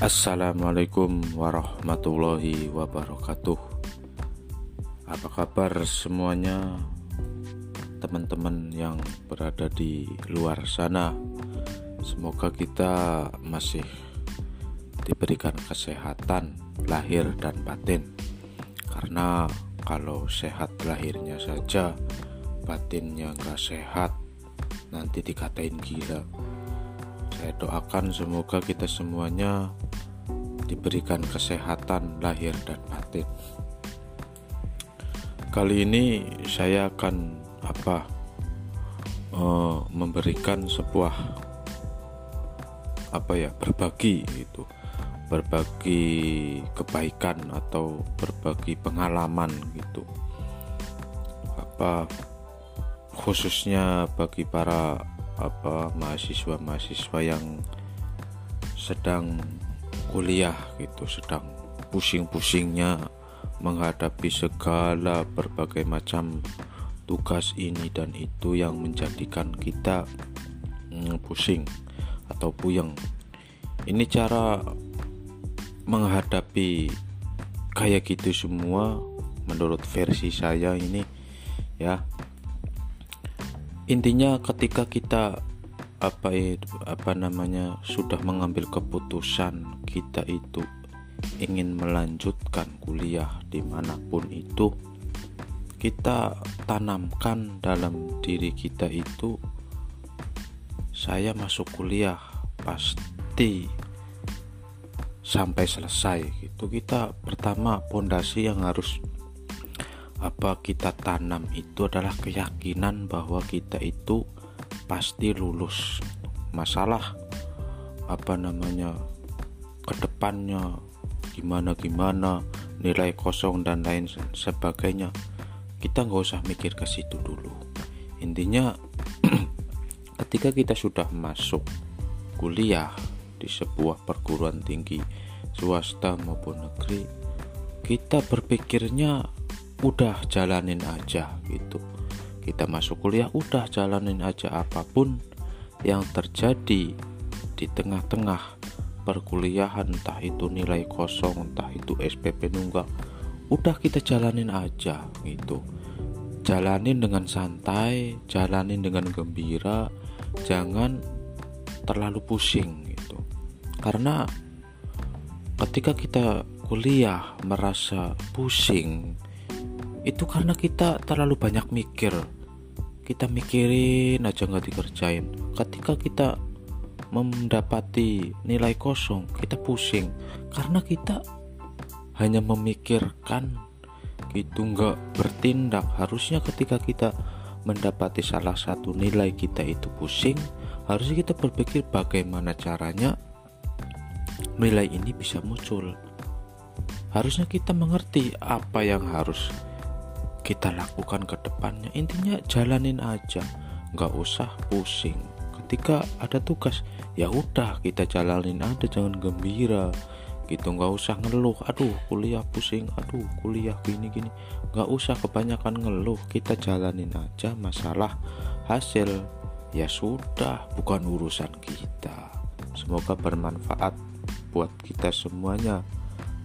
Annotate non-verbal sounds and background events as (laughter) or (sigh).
Assalamualaikum warahmatullahi wabarakatuh. Apa kabar semuanya Teman-teman yang berada di luar sana? Semoga kita masih diberikan kesehatan lahir dan batin. Karena kalau sehat lahirnya saja Batinnya nggak sehat Nanti dikatain gila saya doakan semoga kita semuanya diberikan kesehatan lahir dan batin. Kali ini saya akan apa uh, memberikan sebuah apa ya berbagi itu berbagi kebaikan atau berbagi pengalaman gitu apa khususnya bagi para apa mahasiswa-mahasiswa yang sedang kuliah gitu sedang pusing-pusingnya menghadapi segala berbagai macam tugas ini dan itu yang menjadikan kita mm, pusing atau puyeng. Ini cara menghadapi kayak gitu semua menurut versi saya ini ya intinya ketika kita apa itu apa namanya sudah mengambil keputusan kita itu ingin melanjutkan kuliah di mana pun itu kita tanamkan dalam diri kita itu saya masuk kuliah pasti sampai selesai gitu. Kita pertama pondasi yang harus apa kita tanam itu adalah keyakinan bahwa kita itu pasti lulus. Masalah apa namanya ke depannya gimana gimana nilai kosong dan lain sebagainya. Kita nggak usah mikir ke situ dulu. Intinya (clears throat) ketika kita sudah masuk kuliah di sebuah perguruan tinggi swasta maupun negeri kita berpikirnya udah jalanin aja gitu. Kita masuk kuliah udah jalanin aja apa pun yang terjadi di tengah-tengah perkuliahan entah itu nilai kosong entah itu SPP nunggak udah kita jalanin aja gitu. Jalanin dengan santai jalanin dengan gembira jangan terlalu pusing gitu. Karena ketika kita kuliah merasa pusing itu karena kita terlalu banyak mikir. Kita mikirin aja nggak dikerjain. Ketika kita mendapati nilai kosong kita pusing. Karena kita hanya memikirkan gitu nggak bertindak. Harusnya ketika kita mendapati salah satu nilai kita itu pusing harusnya kita berpikir bagaimana caranya nilai ini bisa muncul. Harusnya kita mengerti apa yang harus kita lakukan ke depannya. Intinya jalanin aja. Nggak usah pusing. Ketika ada tugas ya udah kita jalanin aja jangan gembira. Gitu nggak usah ngeluh. Aduh kuliah pusing. Aduh kuliah gini gini nggak usah kebanyakan ngeluh. Kita jalanin aja masalah hasil. Ya sudah bukan urusan kita. Semoga bermanfaat buat kita semuanya